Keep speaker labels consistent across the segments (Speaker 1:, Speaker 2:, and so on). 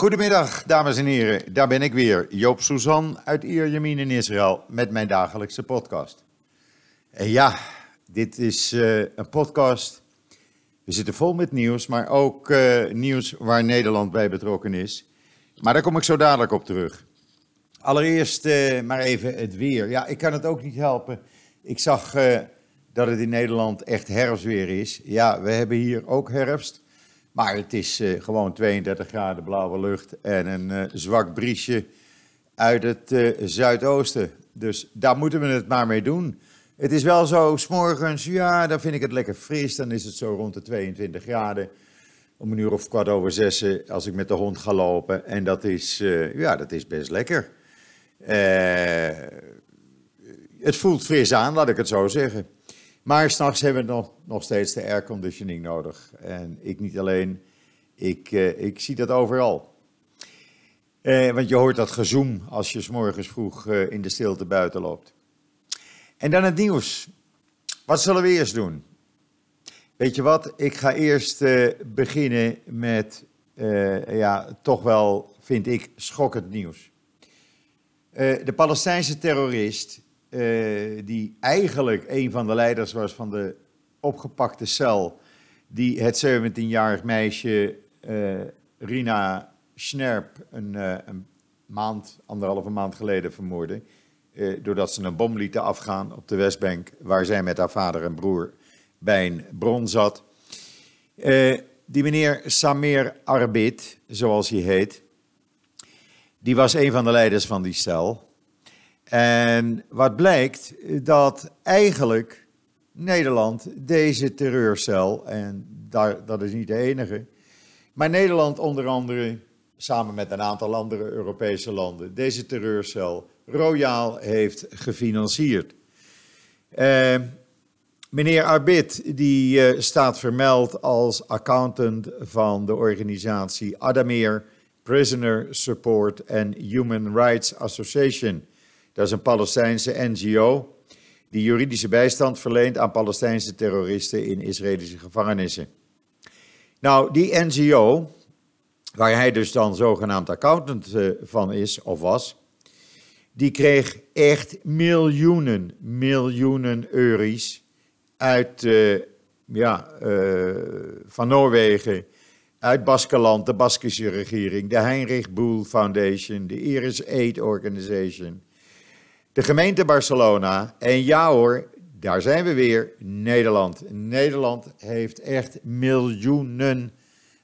Speaker 1: Goedemiddag, dames en heren. Daar ben ik weer, Joop Suzan uit Ierjemien in Israël met mijn dagelijkse podcast. En ja, dit is uh, een podcast. We zitten vol met nieuws, maar ook uh, nieuws waar Nederland bij betrokken is. Maar daar kom ik zo dadelijk op terug. Allereerst uh, maar even het weer. Ja, ik kan het ook niet helpen. Ik zag dat het in Nederland echt herfstweer is. Ja, we hebben hier ook herfst. Maar het is uh, gewoon 32 graden blauwe lucht en een uh, zwak briesje uit het uh, zuidoosten. Dus daar moeten we het maar mee doen. Het is wel zo, s'morgens, ja, dan vind ik het lekker fris. Dan is het zo rond de 22 graden. Om een uur of kwart over zes als ik met de hond ga lopen. En dat is, ja, dat is best lekker. het voelt fris aan, laat ik het zo zeggen. Maar s'nachts hebben we nog, nog steeds de airconditioning nodig. En ik niet alleen, ik, uh, ik zie dat overal. Uh, want je hoort dat gezoem als je s morgens vroeg uh, in de stilte buiten loopt. En dan het nieuws. Wat zullen we eerst doen? Weet je wat? Ik ga eerst beginnen met, ja, toch wel, vind ik, schokkend nieuws. de Palestijnse terrorist uh, die eigenlijk een van de leiders was van de opgepakte cel, die het 17-jarig meisje uh, Rina Schnerp een, uh, een, maand, anderhalve maand geleden vermoordde. doordat ze een bom lieten afgaan op de Westbank, waar zij met haar vader en broer bij een bron zat. die meneer Samir Arbit, zoals hij heet, die was een van de leiders van die cel. En wat blijkt, dat eigenlijk Nederland deze terreurcel, en daar, dat is niet de enige, maar Nederland onder andere, samen met een aantal andere Europese landen, deze terreurcel royaal heeft gefinancierd. Uh, meneer Arbit, die uh, staat vermeld als accountant van de organisatie Adamir Prisoner Support and Human Rights Association. Dat is een Palestijnse NGO die juridische bijstand verleent aan Palestijnse terroristen in Israëlische gevangenissen. Nou, die NGO, waar hij dus dan zogenaamd accountant eh, van is of was, die kreeg echt miljoenen, miljoenen euro's uit, uh, ja, uh, van Noorwegen, uit Baskeland, de Baskische regering, de Heinrich Boel Foundation, de Iris Aid Organization, de gemeente Barcelona. En ja hoor, daar zijn we weer, Nederland. Nederland heeft echt miljoenen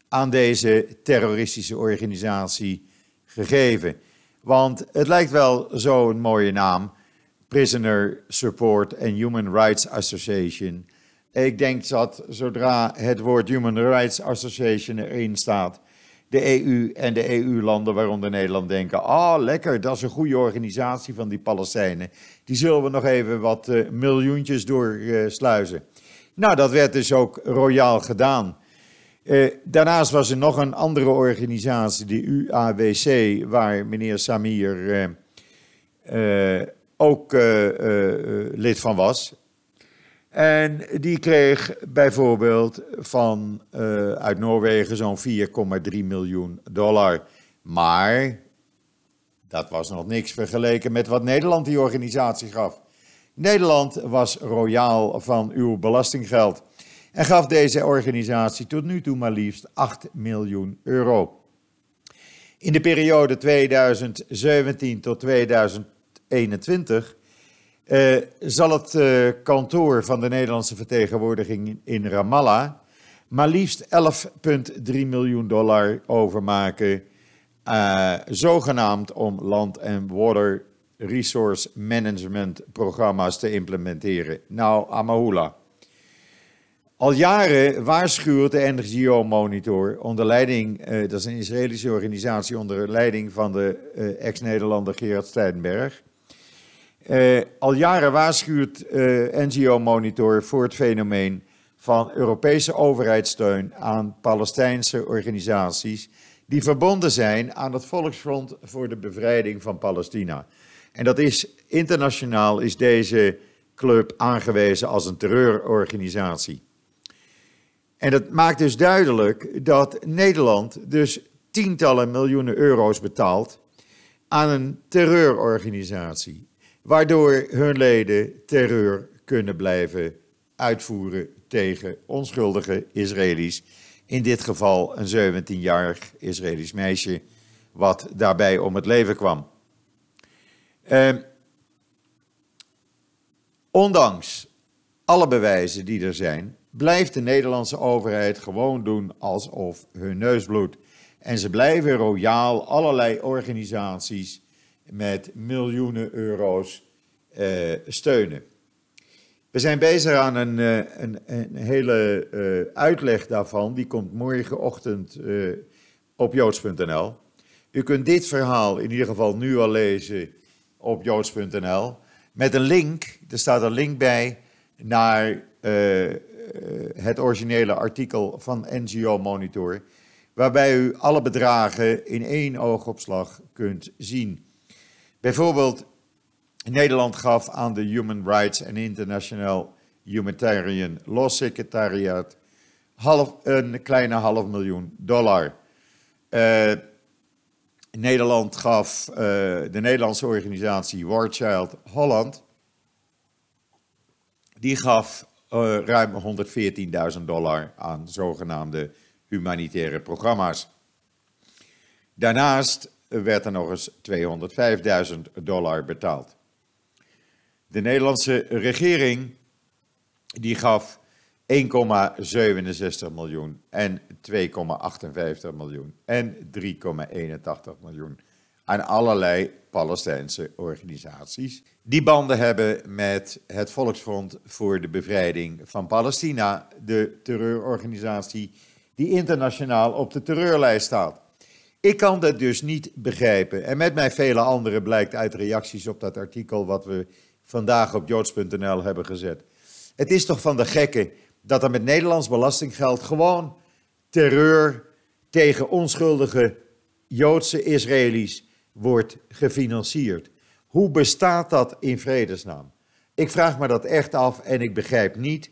Speaker 1: aan deze terroristische organisatie gegeven. Want het lijkt wel zo'n mooie naam. Prisoner Support and Human Rights Association. Ik denk dat zodra het woord Human Rights Association erin staat, de EU en de EU-landen, waaronder Nederland, denken: ah, lekker, dat is een goede organisatie van die Palestijnen. Die zullen we nog even wat uh, miljoentjes doorsluizen. Uh, nou, dat werd dus ook royaal gedaan. Uh, daarnaast was er nog een andere organisatie, de UAWC, waar meneer Samir eh, ook lid van was. En die kreeg bijvoorbeeld van, uh, uit Noorwegen zo'n 4,3 miljoen dollar. Maar dat was nog niks vergeleken met wat Nederland die organisatie gaf. Nederland was royaal van uw belastinggeld en gaf deze organisatie tot nu toe maar liefst 8 miljoen euro. In de periode 2017 tot 2021 uh, zal het uh, kantoor van de Nederlandse vertegenwoordiging in Ramallah maar liefst 11,3 miljoen dollar overmaken, uh, zogenaamd om land- en water resource management programma's te implementeren. Nou, Amahula. Al jaren waarschuwt de NGO Monitor onder leiding, dat is een Israëlische organisatie onder leiding van de ex-Nederlander Gerard Steinberg uh, al jaren waarschuwt eh, NGO Monitor voor het fenomeen van Europese overheidssteun aan Palestijnse organisaties die verbonden zijn aan het Volksfront voor de Bevrijding van Palestina. En dat is internationaal is deze club aangewezen als een terreurorganisatie. En dat maakt dus duidelijk dat Nederland dus tientallen miljoenen euro's betaald aan een terreurorganisatie, waardoor hun leden terreur kunnen blijven uitvoeren tegen onschuldige Israëli's. In dit geval een 17-jarig Israëlisch meisje, wat daarbij om het leven kwam. Uh, ondanks alle bewijzen die er zijn, blijft de Nederlandse overheid gewoon doen alsof hun neus bloedt. En ze blijven royaal allerlei organisaties met miljoenen euro's uh, steunen. We zijn bezig aan een, uh, een, een hele uh, uitleg daarvan. Die komt morgenochtend op joods.nl. U kunt dit verhaal in ieder geval nu al lezen op joods.nl. Met een link, er staat een link bij naar het originele artikel van NGO Monitor waarbij u alle bedragen in één oogopslag kunt zien. Bijvoorbeeld, Nederland gaf aan de Human Rights and International Humanitarian Law Secretariat half, een kleine half miljoen dollar. Uh, Nederland gaf uh, de Nederlandse organisatie War Child Holland, die gaf uh, ruim 114.000 dollar aan zogenaamde humanitaire programma's. Daarnaast werd er nog eens 205.000 dollar betaald. De Nederlandse regering die gaf 1,67 miljoen en 2,58 miljoen en 3,81 miljoen aan allerlei Palestijnse organisaties die banden hebben met het Volksfront voor de Bevrijding van Palestina, de terreurorganisatie die internationaal op de terreurlijst staat. Ik kan dat dus niet begrijpen. En met mij vele anderen blijkt uit reacties op dat artikel wat we vandaag op joods.nl hebben gezet. Het is toch van de gekken dat er met Nederlands belastinggeld gewoon terreur tegen onschuldige Joodse Israëli's wordt gefinancierd. Hoe bestaat dat in vredesnaam? Ik vraag me dat echt af en ik begrijp niet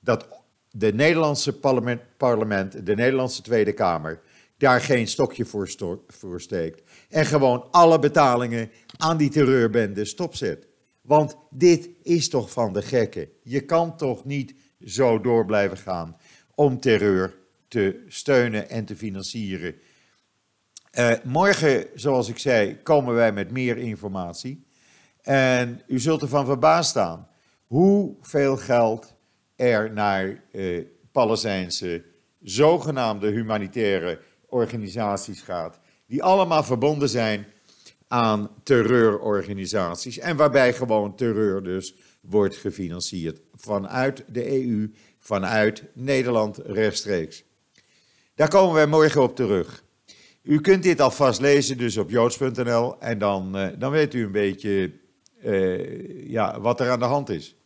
Speaker 1: dat de Nederlandse parlement, parlement, de Nederlandse Tweede Kamer, daar geen stokje voor, voor steekt. En gewoon alle betalingen aan die terreurbende stopzet. Want dit is toch van de gekken. Je kan toch niet zo door blijven gaan om terreur te steunen en te financieren. Uh, morgen, zoals ik zei, komen wij met meer informatie. En u zult ervan verbaasd staan hoeveel geld er naar eh, Palestijnse zogenaamde humanitaire organisaties gaat, die allemaal verbonden zijn aan terreurorganisaties en waarbij gewoon terreur dus wordt gefinancierd vanuit de EU, vanuit Nederland rechtstreeks. Daar komen wij morgen op terug. U kunt dit alvast lezen dus op joods.nl en dan, uh, dan weet u een beetje uh, ja, wat er aan de hand is.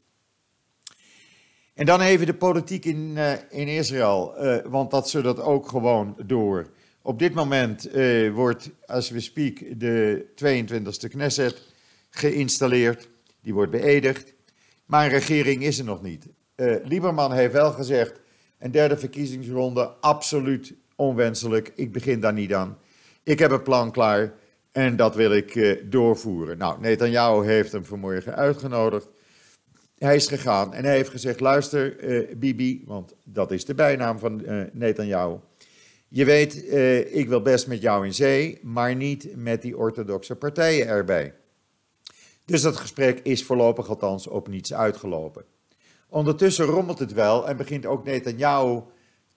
Speaker 1: En dan even de politiek in, uh, in Israël, uh, want dat zullen ook gewoon door. Op dit moment uh, wordt, als we speak, de 22e Knesset geïnstalleerd. Die wordt beëdigd. Maar een regering is er nog niet. Lieberman heeft wel gezegd, een derde verkiezingsronde, absoluut onwenselijk. Ik begin daar niet aan. Ik heb een plan klaar en dat wil ik doorvoeren. Nou, Netanyahu heeft hem vanmorgen uitgenodigd. Hij is gegaan en hij heeft gezegd: luister, uh, Bibi, want dat is de bijnaam van uh, Netanyahu. Je weet, uh, ik wil best met jou in zee, maar niet met die orthodoxe partijen erbij. Dus dat gesprek is voorlopig althans op niets uitgelopen. Ondertussen rommelt het wel en begint ook Netanyahu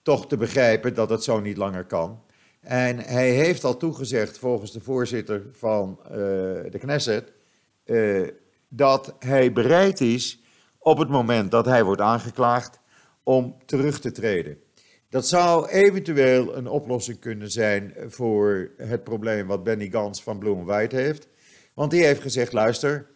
Speaker 1: toch te begrijpen dat het zo niet langer kan. En hij heeft al toegezegd, volgens de voorzitter van de Knesset, dat hij bereid is op het moment dat hij wordt aangeklaagd om terug te treden. Dat zou eventueel een oplossing kunnen zijn voor het probleem wat Benny Gans van Bloem White heeft. Want die heeft gezegd: luister,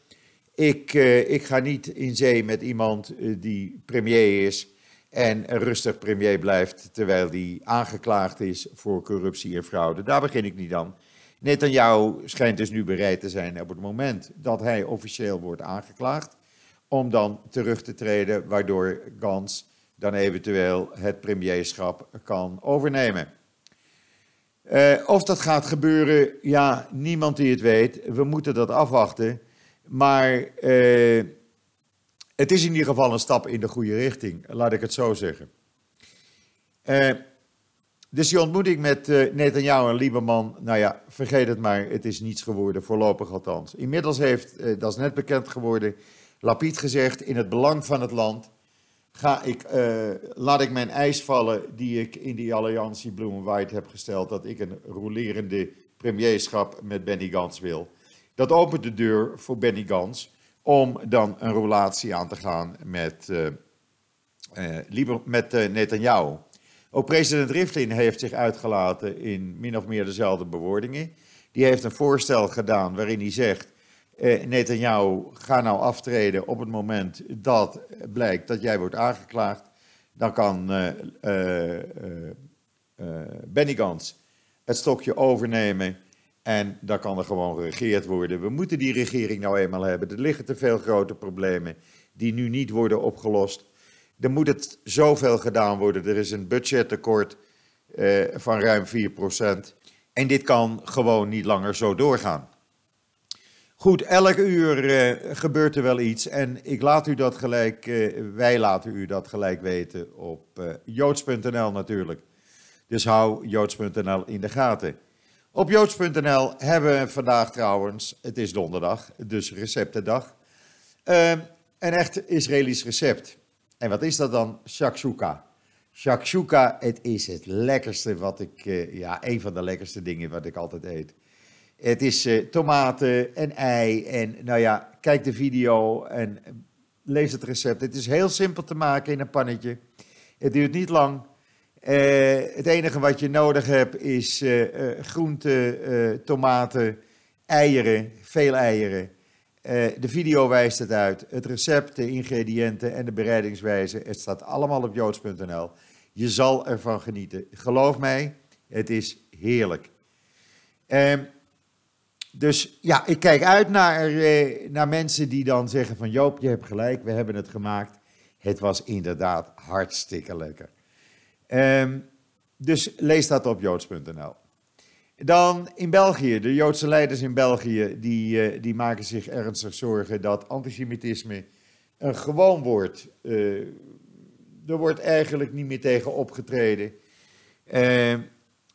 Speaker 1: ik, uh, ik ga niet in zee met iemand uh, die premier is en rustig premier blijft terwijl die aangeklaagd is voor corruptie en fraude. Daar begin ik niet aan. Netanyahu schijnt dus nu bereid te zijn op het moment dat hij officieel wordt aangeklaagd om dan terug te treden, waardoor Gans dan eventueel het premierschap kan overnemen. of dat gaat gebeuren, ja, niemand die het weet. We moeten dat afwachten. Maar het is in ieder geval een stap in de goede richting, laat ik het zo zeggen. Dus die ontmoeting met uh, Netanyahu en Lieberman, nou ja, vergeet het maar, het is niets geworden, voorlopig althans. Inmiddels heeft, dat is net bekend geworden, Lapid gezegd, in het belang van het land ga ik, uh, laat ik mijn eis vallen die ik in die alliantie Blue and White heb gesteld, dat ik een rolerende premierschap met Benny Gans wil. Dat opent de deur voor Benny Gans om dan een relatie aan te gaan met, Lieber, met Netanyahu. Ook president Rivlin heeft zich uitgelaten in min of meer dezelfde bewoordingen. Die heeft een voorstel gedaan waarin hij zegt: eh, Netanyahu, ga nou aftreden op het moment dat blijkt dat jij wordt aangeklaagd. Dan kan uh, uh, uh, Benny Gantz het stokje overnemen en dan kan er gewoon geregeerd worden. We moeten die regering nou eenmaal hebben. Er liggen te veel grote problemen die nu niet worden opgelost er moet het zoveel gedaan worden. Er is een budgettekort uh, van ruim 4%. En dit kan gewoon niet langer zo doorgaan. Goed, elk uur uh, gebeurt er wel iets. En ik laat u dat gelijk, uh, wij laten u dat gelijk weten op joods.nl natuurlijk. Dus hou joods.nl in de gaten. Op joods.nl hebben we vandaag trouwens, het is donderdag, dus receptendag, een echt Israëlisch recept. En wat is dat dan? Shakshuka. Shakshuka, het is het lekkerste wat ik, ja, een van de lekkerste dingen wat ik altijd eet. Het is uh, tomaten en ei en nou ja, kijk de video en lees het recept. Het is heel simpel te maken in een pannetje. Het duurt niet lang. Uh, het enige wat je nodig hebt is groenten, tomaten, eieren, veel eieren. De video wijst het uit. Het recept, de ingrediënten en de bereidingswijze. Het staat allemaal op joods.nl. Je zal ervan genieten. Geloof mij, het is heerlijk. Uh, dus ja, ik kijk uit naar, uh, naar mensen die dan zeggen van Joop, je hebt gelijk, we hebben het gemaakt. Het was inderdaad hartstikke lekker. Ehm, dus lees dat op joods.nl. Dan in België, de Joodse leiders in België, die, uh, die maken zich ernstig zorgen dat antisemitisme een gewoon woord. Uh, er wordt eigenlijk niet meer tegen opgetreden. Uh,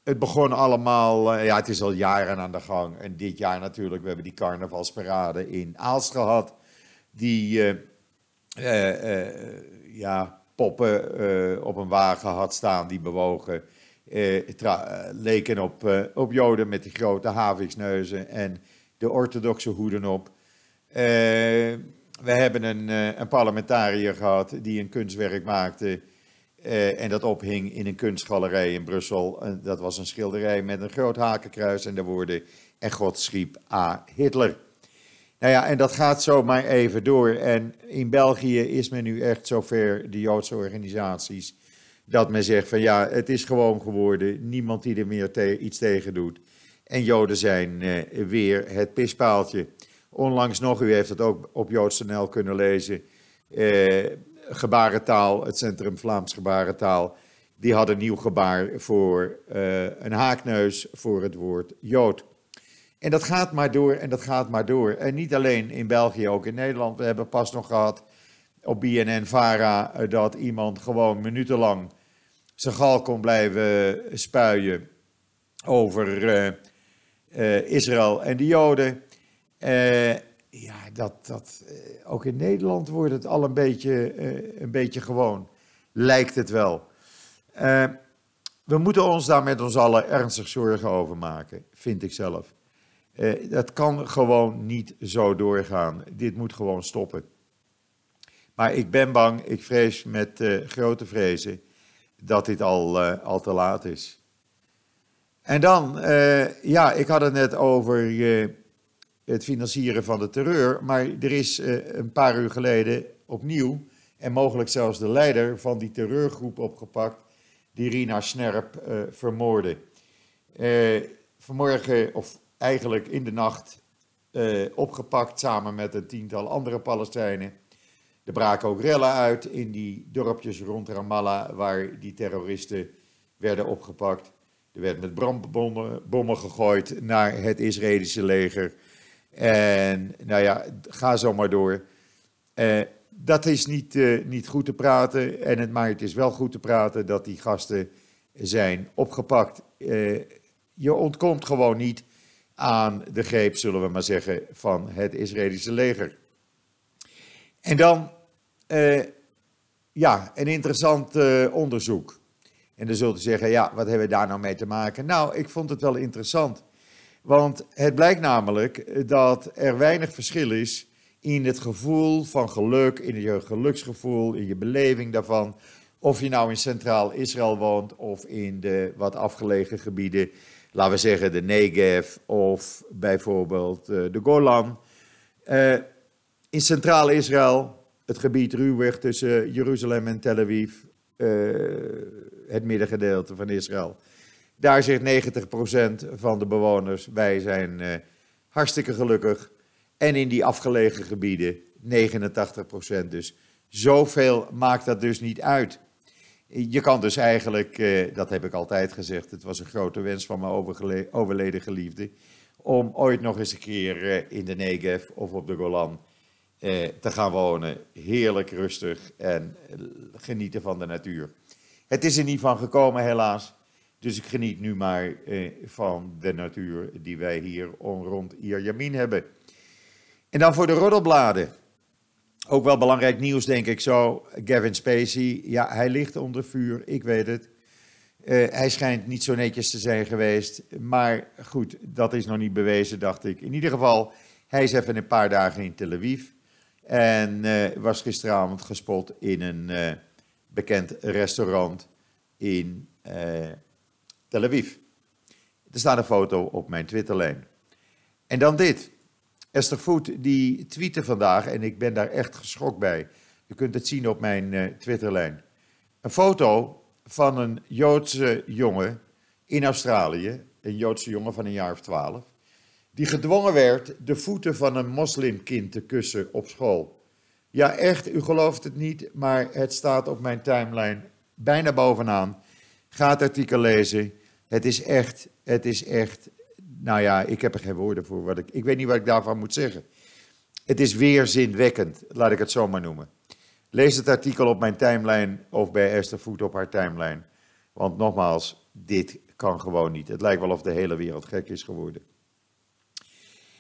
Speaker 1: het begon allemaal, ja, het is al jaren aan de gang. En dit jaar natuurlijk, we hebben die carnavalsparade in Aalst gehad. Die ja, poppen op een wagen had staan die bewogen eh, leken op, eh, op Joden met die grote haviksneuzen en de orthodoxe hoeden op. Eh, we hebben een, een, parlementariër gehad die een kunstwerk maakte uh, en dat ophing in een kunstgalerij in Brussel. Uh, dat was een schilderij met een groot hakenkruis en de woorden en God schiep A. Hitler. Nou ja, en dat gaat zomaar even door. En in België is men nu echt zover, de Joodse organisaties, dat men zegt van ja, het is gewoon geworden, niemand die er meer iets tegen doet. En Joden zijn eh, weer het pispaaltje. Onlangs nog, u heeft het ook op joods.nl kunnen lezen, eh, gebarentaal, het Centrum Vlaams Gebarentaal, die had een nieuw gebaar voor uh, een haakneus voor het woord Jood. En dat gaat maar door en dat gaat maar door. En niet alleen in België, ook in Nederland. We hebben pas nog gehad op BNN-Vara eh, dat iemand gewoon minutenlang zijn gal kon blijven spuien over uh, Israël en de Joden. Uh, ja, dat, dat, ook in Nederland wordt het al een beetje, een beetje gewoon, lijkt het wel. we moeten ons daar met ons allen ernstig zorgen over maken, vind ik zelf. dat kan gewoon niet zo doorgaan. Dit moet gewoon stoppen. Maar ik ben bang, ik vrees met grote vrezen dat dit al, al te laat is. En dan, ja, ik had het net over het financieren van de terreur, maar er is een paar uur geleden opnieuw en mogelijk zelfs de leider van die terreurgroep opgepakt, die Rina Snerp vermoordde. vanmorgen, of eigenlijk in de nacht, opgepakt samen met een tiental andere Palestijnen. Er braken ook rellen uit in die dorpjes rond Ramallah waar die terroristen werden opgepakt. Er werd met brandbommen bommen gegooid naar het Israëlische leger. En nou ja, ga zo maar door. Uh, dat is niet, uh, niet goed te praten. En het, maar is wel goed te praten dat die gasten zijn opgepakt. Uh, je ontkomt gewoon niet aan de greep, zullen we maar zeggen, van het Israëlische leger. En dan, ja, een interessant onderzoek. En dan zult u zeggen, ja, wat hebben we daar nou mee te maken? Nou, ik vond het wel interessant. Want het blijkt namelijk dat er weinig verschil is in het gevoel van geluk, in je geluksgevoel, in je beleving daarvan. Of je nou in Centraal Israël woont of in de wat afgelegen gebieden, laten we zeggen de Negev of bijvoorbeeld eh, de Golan. Uh, in Centraal Israël, het gebied ruwweg tussen Jeruzalem en Tel Aviv, uh, het middengedeelte van Israël. Daar zegt 90% van de bewoners, wij zijn hartstikke gelukkig. En in die afgelegen gebieden 89 procent. Dus zoveel maakt dat dus niet uit. Je kan dus eigenlijk, eh, dat heb ik altijd gezegd, het was een grote wens van mijn overleden geliefde, om ooit nog eens een keer eh, in de Negev of op de Golan eh, te gaan wonen. Heerlijk rustig en genieten van de natuur. Het is er niet van gekomen helaas, dus ik geniet nu maar van de natuur die wij hier rond Ierjamin hebben. En dan voor de roddelbladen. Ook wel belangrijk nieuws, denk ik zo. Gavin Spacey, ja, hij ligt onder vuur, ik weet het. Uh, hij schijnt niet zo netjes te zijn geweest. Maar goed, dat is nog niet bewezen, dacht ik. In ieder geval, hij is even een paar dagen in Tel Aviv. En uh, was gisteravond gespot in een uh, bekend restaurant in Tel Aviv. Er staat een foto op mijn Twitterlijn. En dan dit. Esther Voet die tweette vandaag, en ik ben daar echt geschokt bij. Je kunt het zien op mijn uh, Twitterlijn. Een foto van een Joodse jongen in Australië, een Joodse jongen van een jaar of twaalf, die gedwongen werd de voeten van een moslimkind te kussen op school. Ja, echt, u gelooft het niet, maar het staat op mijn timeline bijna bovenaan. Ga het artikel lezen. Het is echt, het is echt nou ja, ik heb er geen woorden voor. Wat ik, ik weet niet wat ik daarvan moet zeggen. Het is weerzinwekkend, laat ik het zo maar noemen. Lees het artikel op mijn timeline of bij Esther Voet op haar timeline. Want nogmaals, dit kan gewoon niet. Het lijkt wel of de hele wereld gek is geworden.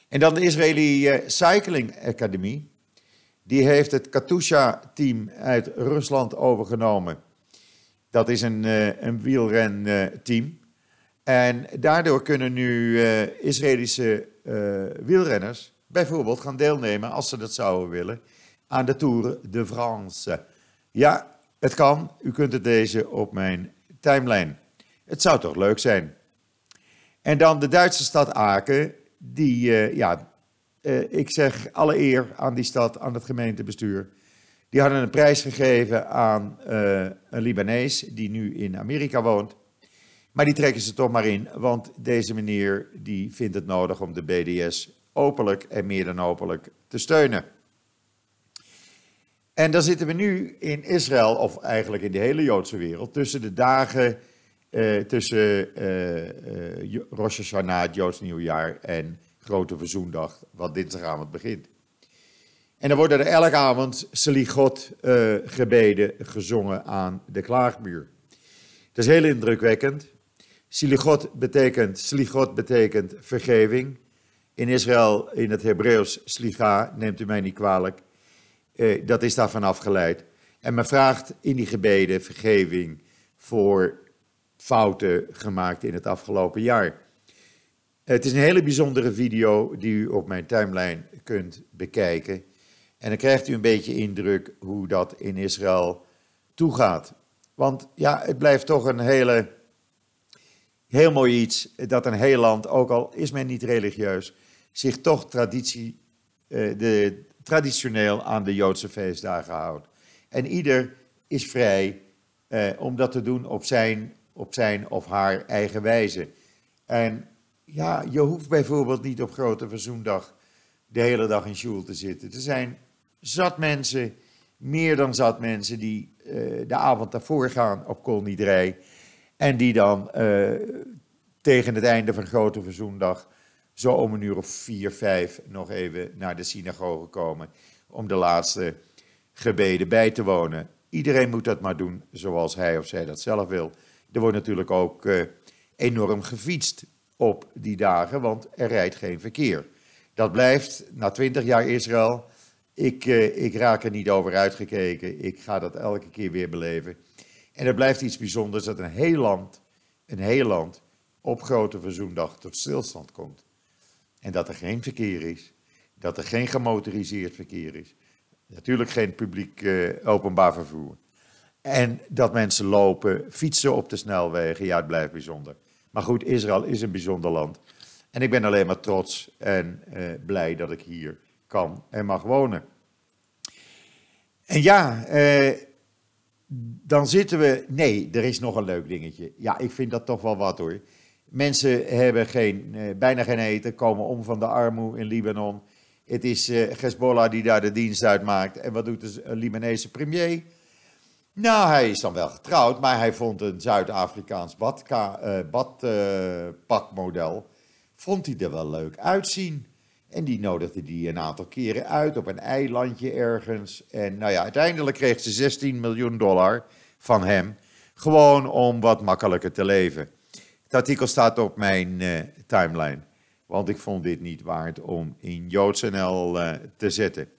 Speaker 1: En dan de Israëli eh, Cycling Academy. Die heeft het Katusha-team uit Rusland overgenomen. Dat is een, uh, een wielrenteam. En daardoor kunnen nu uh, Israëlische uh, wielrenners bijvoorbeeld gaan deelnemen, als ze dat zouden willen, aan de Tour de France. Ja, het kan. U kunt het lezen op mijn timeline. Het zou toch leuk zijn. En dan de Duitse stad Aken, die, uh, ja, ik zeg alle eer aan die stad, aan het gemeentebestuur. Die hadden een prijs gegeven aan een Libanees die nu in Amerika woont. Maar die trekken ze toch maar in, want deze meneer die vindt het nodig om de BDS openlijk en meer dan openlijk te steunen. En dan zitten we nu in Israël, of eigenlijk in de hele Joodse wereld, tussen de dagen eh, tussen eh, eh, Rosh Hashanah, het Joods nieuwjaar, en Grote Verzoendag, wat dinsdagavond begint. En dan worden er elke avond Selichot uh, gebeden gezongen aan de klaagmuur. Dat is heel indrukwekkend. Siligot betekent, sligot betekent vergeving. In Israël, in het Hebreeuws, sliga, neemt u mij niet kwalijk. Eh, dat is daarvan afgeleid. En men vraagt in die gebeden vergeving voor fouten gemaakt in het afgelopen jaar. Het is een hele bijzondere video die u op mijn timeline kunt bekijken. En dan krijgt u een beetje indruk hoe dat in Israël toegaat. Want ja, het blijft toch een hele heel mooi iets dat een heel land, ook al is men niet religieus, zich toch traditie, eh, de, traditioneel aan de Joodse feestdagen houdt. En ieder is vrij eh, om dat te doen op zijn, op zijn of haar eigen wijze. En ja, je hoeft bijvoorbeeld niet op Grote Verzoendag de hele dag in shul te zitten. Er zijn zat mensen, meer dan zat mensen, die uh, de avond daarvoor gaan op koolniederij en die dan uh, tegen het einde van Grote Verzoendag zo om een uur of vier, vijf nog even naar de synagoge komen om de laatste gebeden bij te wonen. Iedereen moet dat maar doen zoals hij of zij dat zelf wil. Er wordt natuurlijk ook uh, enorm gefietst op die dagen, want er rijdt geen verkeer. Dat blijft na twintig jaar Israël. Ik, uh, ik raak er niet over uitgekeken. Ik ga dat elke keer weer beleven. En het blijft iets bijzonders dat een heel land, een heel land, op Grote Verzoendag tot stilstand komt. En dat er geen verkeer is, dat er geen gemotoriseerd verkeer is. Natuurlijk geen publiek uh, openbaar vervoer. En dat mensen lopen, fietsen op de snelwegen, ja, het blijft bijzonder. Maar goed, Israël is een bijzonder land. En ik ben alleen maar trots en uh, blij dat ik hier kan en mag wonen. En ja, uh, dan zitten we. Nee, er is nog een leuk dingetje. Ja, ik vind dat toch wel wat hoor. Mensen hebben geen, uh, bijna geen eten, komen om van de armoede in Libanon. Het is uh, Hezbollah die daar de dienst uitmaakt. En wat doet de Libanese premier? Nou, hij is dan wel getrouwd, maar hij vond een Zuid-Afrikaans badpakmodel. Uh, vond hij er wel leuk uitzien. En die nodigde die een aantal keren uit op een eilandje ergens. En nou ja, uiteindelijk kreeg ze 16 miljoen dollar van hem. Gewoon om wat makkelijker te leven. Het artikel staat op mijn uh, timeline. Want ik vond dit niet waard om in JoodsNL uh, te zetten.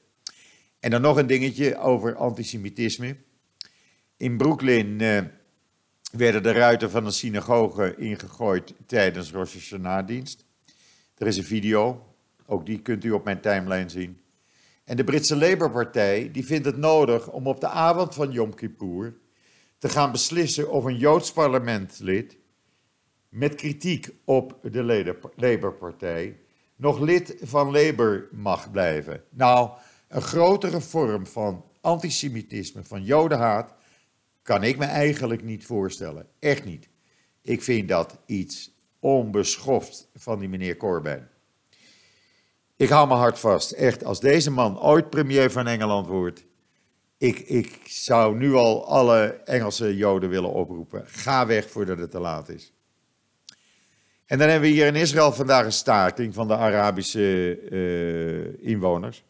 Speaker 1: En dan nog een dingetje over antisemitisme. In Brooklyn uh, werden de ruiten van een synagoge ingegooid tijdens Rosh Hashanah-dienst. Er is een video, ook die kunt u op mijn timeline zien. En de Britse Labour-partij die vindt het nodig om op de avond van Yom Kippur te gaan beslissen of een Joods parlementslid met kritiek op de Labour-partij nog lid van Labour mag blijven. Nou, een grotere vorm van antisemitisme, van jodenhaat, kan ik me eigenlijk niet voorstellen. Echt niet. Ik vind dat iets onbeschoft van die meneer Corbyn. Ik hou mijn hart vast. Echt, als deze man ooit premier van Engeland wordt. Ik, ik zou nu al alle Engelse Joden willen oproepen. Ga weg voordat het te laat is. En dan hebben we hier in Israël vandaag een staking van de Arabische uh, inwoners.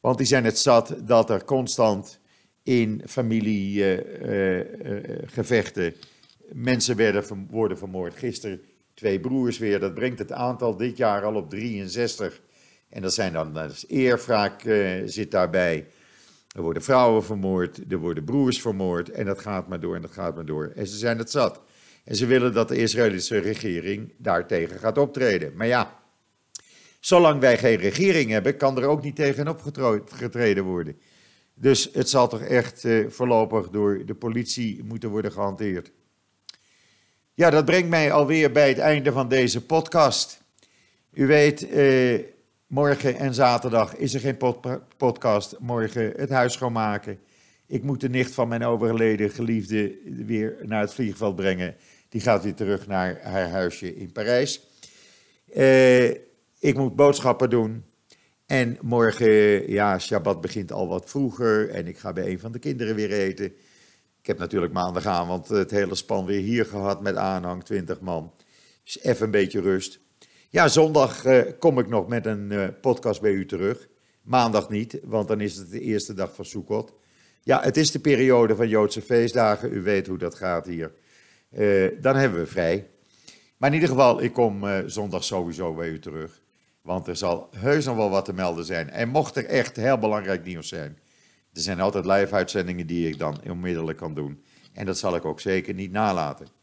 Speaker 1: Want die zijn het zat dat er constant in familiegevechten uh, uh, mensen werden, worden vermoord. Gisteren twee broers weer. Dat brengt het aantal dit jaar al op 63. En dat zijn dan, dat is uh, zit daarbij. Er worden vrouwen vermoord, er worden broers vermoord. En dat gaat maar door en dat gaat maar door. En ze zijn het zat. En ze willen dat de Israëlische regering daartegen gaat optreden. Maar ja, zolang wij geen regering hebben, kan er ook niet tegen opgetreden worden. Dus het zal toch echt uh, voorlopig door de politie moeten worden gehanteerd. Ja, dat brengt mij alweer bij het einde van deze podcast. U weet, uh, morgen en zaterdag is er geen pod podcast. Morgen het huis schoonmaken. Ik moet de nicht van mijn overleden geliefde weer naar het vliegveld brengen. Die gaat weer terug naar haar huisje in Parijs. Uh, ik moet boodschappen doen. En morgen, ja, Shabbat begint al wat vroeger. En ik ga bij een van de kinderen weer eten. Ik heb natuurlijk maandag aan, het hele span weer hier gehad met aanhang, 20 man. Dus even een beetje rust. Ja, zondag uh, kom ik nog met een uh, podcast bij u terug. Maandag niet, want dan is het de eerste dag van Sukkot. Ja, het is de periode van Joodse feestdagen. U weet hoe dat gaat hier. Uh, dan hebben we vrij. Maar in ieder geval, ik kom zondag sowieso bij u terug. Want er zal heus nog wel wat te melden zijn. En mocht er echt heel belangrijk nieuws zijn. Er zijn altijd live-uitzendingen die ik dan onmiddellijk kan doen. En dat zal ik ook zeker niet nalaten.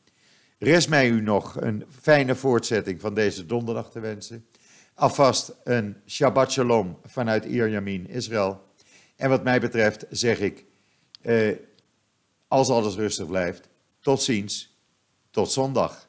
Speaker 1: Rest mij u nog een fijne voortzetting van deze donderdag te wensen. Alvast een Shabbat Shalom vanuit Ierjamin, Israël. En wat mij betreft zeg ik, eh, als alles rustig blijft, tot ziens, tot zondag.